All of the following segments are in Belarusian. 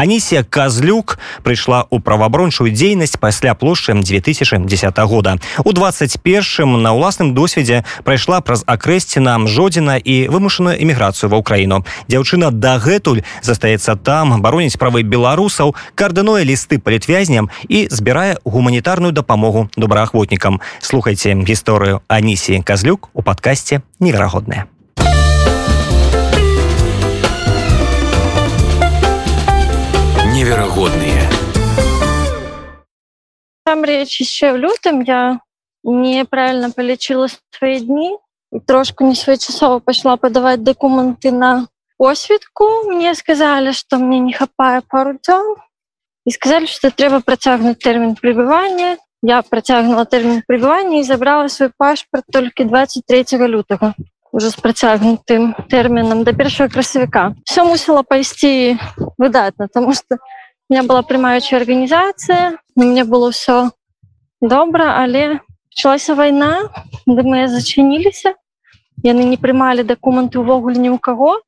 анісія казлюк прыйшла ў праваабрончую дзейнасць пасля плошчы 2010 года. У 21 на ўласным досведзе прайшла праз акрэсціна жодзіна і вымушаную эміграцыю ва ўкраіну дзяўчына дагэтуль застаецца там бароніць правы беларусаў кардынуе лісты палітвязням і збірае гуманітарную дапамогу добраахвотнікам слухайте гісторыю анісіі казлюк у падкасці неверагодная неверагодныя там речь еще в лютым я неправильно полечила свои дни. Трошку не своечасова пошла подавать документы на осведку мне сказали что мне не хапае пару дзён и сказали что трэба процягнуть термин пребывания. Я процягнула термин пребывания и забрала свой пашпорт только 23 лютого уже с процягнутым термином до першего красавіка все мусила пойти выдатно потому что у меня была прямаючая организация у меня было все добра але началася война да мы зачыніліся яны не прымалі документы увогуле ні у кого.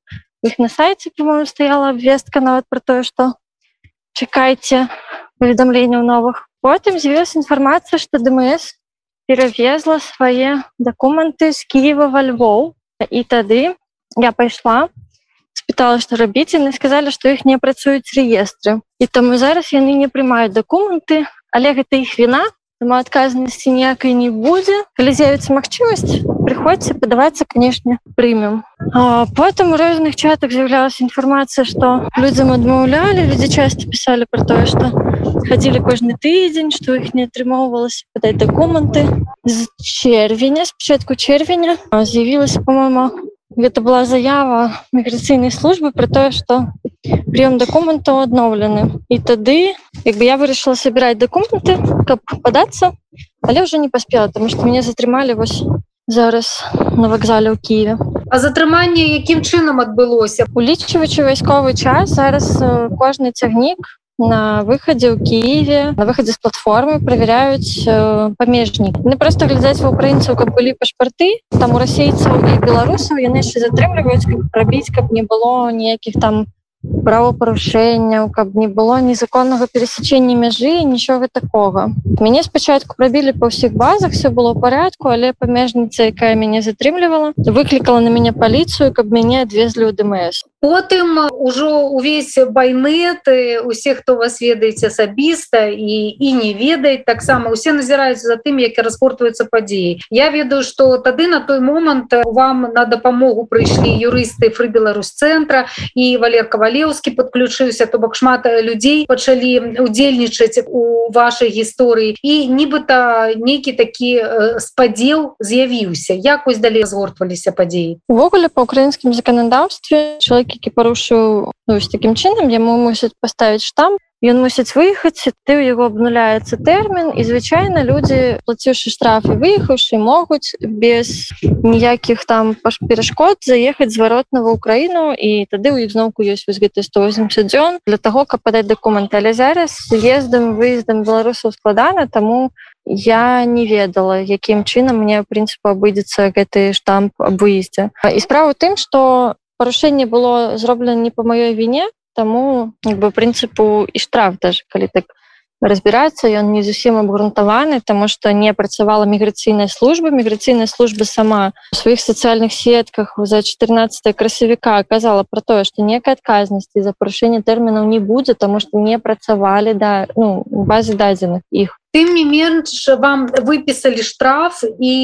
Их на сайте по-моему стояла обвестка нават про тое что чакайте паведамленняў новых потым з'явилась информация что дмс перавезла свае документы з киева во львоў і тады я пайшла спытала что рабіць яны сказали что их не працуюць реестры і таму зараз яны не прымаюць документы але гэта іх вина Таму адказнасці ніякай не будзе. Калі з'явіцца магчымасць, прыходзьце падавацца, канешне, прымем. Потым у розных чатах з'яўлялася інфармацыя, што людзям адмаўлялі, людзі часта пісалі пра тое, што хадзілі кожны тыдзень, што іх не атрымоўвалася падаць дакументы. З чэрвеня, спачатку чэрвеня з'явілася, по-моему, гэта была заява міграцыйнай службы про тое что прыём дакументаў адноўлены і тады як бы я вырашыла сабіраць дакументы каб падацца але ўжо не паспела тому что мяне затрымалі вось зараз на вакзале ў Киеве а затрыманне якім чынам адбылося улічваючы вайсковы час зараз кожны цягнік на выхадзе ў Киеве на выхадзе з платформы проверяюць э, памежнік не просто глядзяць ва украінцаў каб былі пашпарты там у расейцаў і беларусаў яны яшчэ затрымліваюць рабіць каб не было ніякіх там правопарушэнняў каб не было незаконнага перасячэння мяжы нічога такога. Мяне спачатку прабілі па ўсіх базах все было порядку але памежніца якая мяне затрымлівала выклікала на мяне паліцыю каб мяне адвезлі ў дмс потым ужо увесь байнеты усе хто вас ведаеце асабіста і і не ведаюць таксама усе назіраюць за тым як распортваюцца падзеі. Я ведаю что тады на той момант вам на дапамогу прыйшлі юрысты фры беларус цэнтра і валер кавалеўскі подключыўся то бок шмат людзей пачалі удзельнічаць у вашай гісторыі. І нібыта нейкі такі спадзел з'явіўся. Як вось далей згортваліся падзеі? Увогуле по украінскім заканадаўстве чалавек які парушыў ну, таким чынам яму мусяць паставіць штамп ён мусіць выехаць ты ў яго абнуляецца тэрмін і звычайна людзі плаціўшы штрафы выехаўшы могуць без ніякіх там перашкод заехаць зваротна ва ўкраіну і тады ў іх зноўку ёсць вось гэты 180 дзён для таго каб падаць дакументы але зараз ездам выездам беларусаў складана таму я не ведала якім чынам мне прынцыпу абыдзецца гэты штамп аб выездзе і справа тым что парушэнне было зроблена не по маёй віне тому як бы прынцыпу і штраф даже калі так разбірацца ён не зусім абгрунтаваны тому что не працавала міграцыйная служба. Міграцыйная служба сама у сваіх сацыяльных сетках за 14 красавіка оказала про тое что некай адказнасці за парушэнне тэрмінаў не будзе тому что не працавалі да ну, базы дадзеных іх тым не менш вам выпісалі штраф і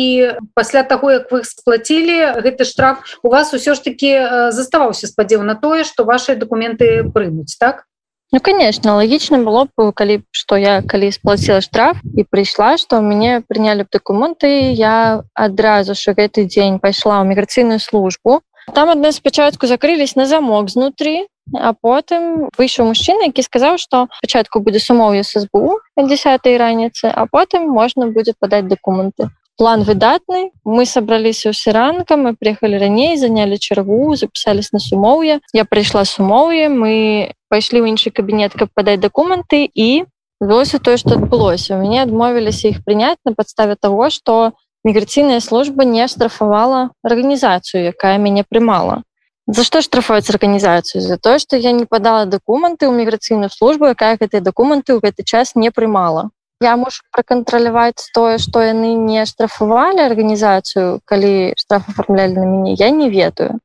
пасля таго як вы сплацілі гэты штраф у вас усё ж таки заставаўся спадзеў на тое что ваши документы прымуць так Ну конечно лагічна было б калі что я калі сплаціла штраф і прыйшла что мяне прынялі б документы я адразу ж гэты дзень пайшла ў міграцыйную службу там адна спачатку закрылись на замок знутры А потым выйшаў мужчына, які сказаў, што пачатку будзе сумоўе СБУ 10 раніцы, а потым можна будзе падаць дакументы. План выдатны. Мы сабраліся ўсе ранкам, мы приехалі раней, занялі чаргу, запісались на сумоўе. Я прыйшла сумоўе, мы пайшлі ў іншы кабінет, каб падаць дакументы і вылося тое, што адбылося. Мяне адмовіліся іх прыняць на падставе таго, што міграцыйная служба не штрафавала арганізацыю, якая мяне прымала За што штрафуюць арганізацыю за тое што я не падала дакументы ў міграцыйную службу якая гэтыя дакументы ў гэты час не прымала я мушу пракантраляваць тое што яны не штрафавалі арганізацыю калі штраф аформлялі на мяне я не ведаю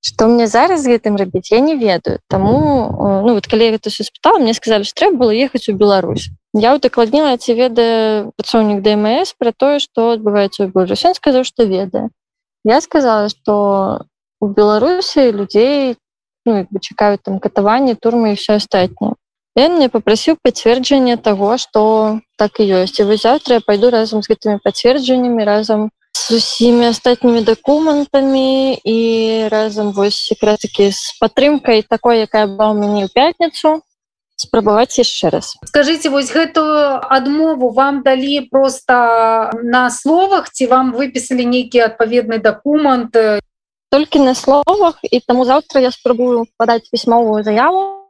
что мне зараз гэтым рабіць я не ведаю. Таму ну вот калі гэта все спытала мне сказали что трэба было ехаць у Беларусь. Я удакладніла ці ведае працоўнік дмс про тое что адбываецца у Беларусь он сказаў что ведае я сказала что у беларусі людзей ну, чакаюць там катаванне турмы і все астатняе Ён мне попрасіў пацверджанне того что так і ёсць і вы завтра я пойду разам з гэтымі пацверджаннямі разам з усімі астатнімі дакументамі і разам вось секретакі з падтрымкай такой якая была ў мяне ў пятніцу спрабаваць яшчэ раз. Скажите вось гэтую адмову вам далі просто на словах ці вам выпісалі нейкі адпаведны дакумент толькі на словах і таму завтра я спрабую падаць пісьмовую заяву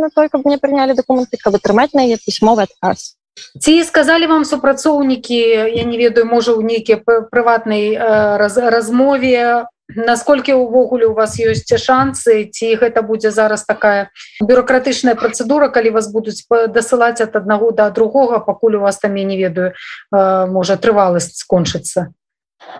на той каб мне прынялі дакументы каб атрымаць на яе пісьмовы адказ ці сказалі вам супрацоўнікі я не ведаю можа ў нейкія прыватнай раз, размове насколькі ўвогуле у вас ёсць шансы ці гэта будзе зараз такая бюрократычная працэдура калі вас будуць дасылаць ад аднаго да другога пакуль у вас там я не ведаю можа трываласць скончыцца?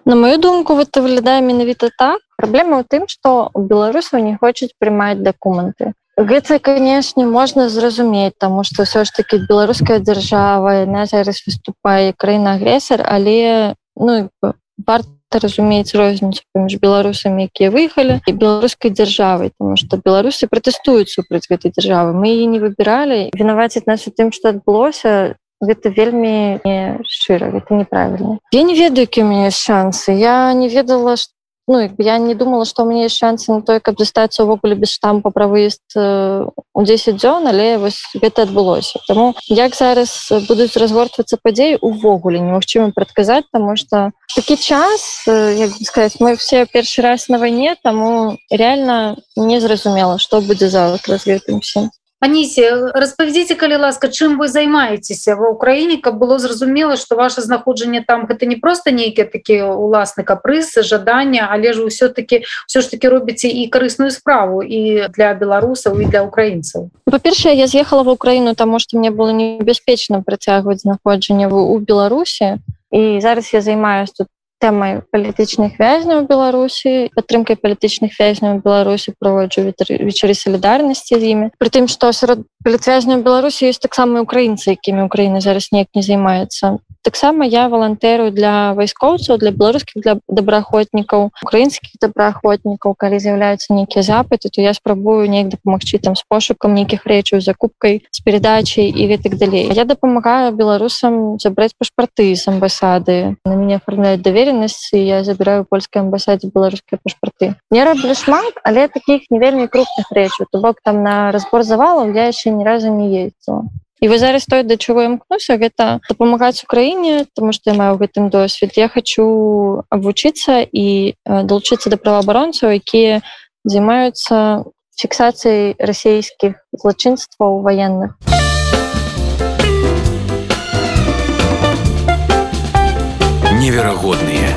На мою думку это выглядае менавіта так. Праблема ў тым што беларусаў не хочуць прымаць дакументы Гэта канешне можна зразумець таму што ўсё ж таки беларуская дзяржава на зараз выступае краіна агрэсар але ну варта разумець розніцу паміж беларусамі якія выехалі і беларускай дзяржавай тому что беларусы пратэстуюць супраць гэтай дзяржавы. Мы і не выбіралі. Вінаваціць нас у тым што адбылося гэта вельмі шчыра гэта неправільна я не ведаю які у мяне шансы. Я не ведала что ну я не думала что у меня есть шансы на той каб застацца увогуле без штампа пра выезд у 10 дзён але вось гэта адбылося. Таму як зараз будуць разгортвацца падзеі увогуле немагчыма прадказаць тому что такі час э, як сказать мы все першы раз на вайне таму реально незразумела что будзе завтра з гэтым всем Анісе распавядзіце калі ласка чым вы займаецеся? Ва ўкраіне каб было зразумела што ваше знаходжанне там гэта не просто нейкія такія уласны капрысы жадання але ж ўсё-таки все ж таки робіце і карысную справу і для беларусаў і для украінцаў па-першае я з'ехала в Украіну таму што мне было небяспечна працягваць знаходжанне у Беларусі. І зараз я займаюсь тут тэмай палітычных вязняў беларусі падтрымкай палітычных вязняў беларусі проводжу вечары салідарнасці з імі притым што сярод палітвязняў беларусі есть таксама украінцы якімі украіны зараз неяк не займаецца таксама я валантэрую для вайскоўцаў для беларускіх для добраахвотнікаў украінскіх добраахвотнікаў. Калі з'яўляюцца нейкія запыты то я спрабую неяк дапамагчы там з пошукам нейкіх рэчаў закупкай з перадачай і гэтак далей. Я дапамагаю беларусам забраць пашпарты з амбасады. На мяне аформляюць даверенасць я забіраю польскай амбасадзе беларускія пашпарты. Не раблю шмат але таких не вельмі крупных рэчаў. То бок там на разбор завалаў я яшчэ ні разу не ездзіла і вы зараз той да чаго імкнуся гэта дапамагаць украіне тому что я маю гэтым досвед. Я хочу абвучыцца і далучыцца да праваабаронцаў якія займаюцца фіксацыяй расійскіх злачынстваў военных. Неверагодныя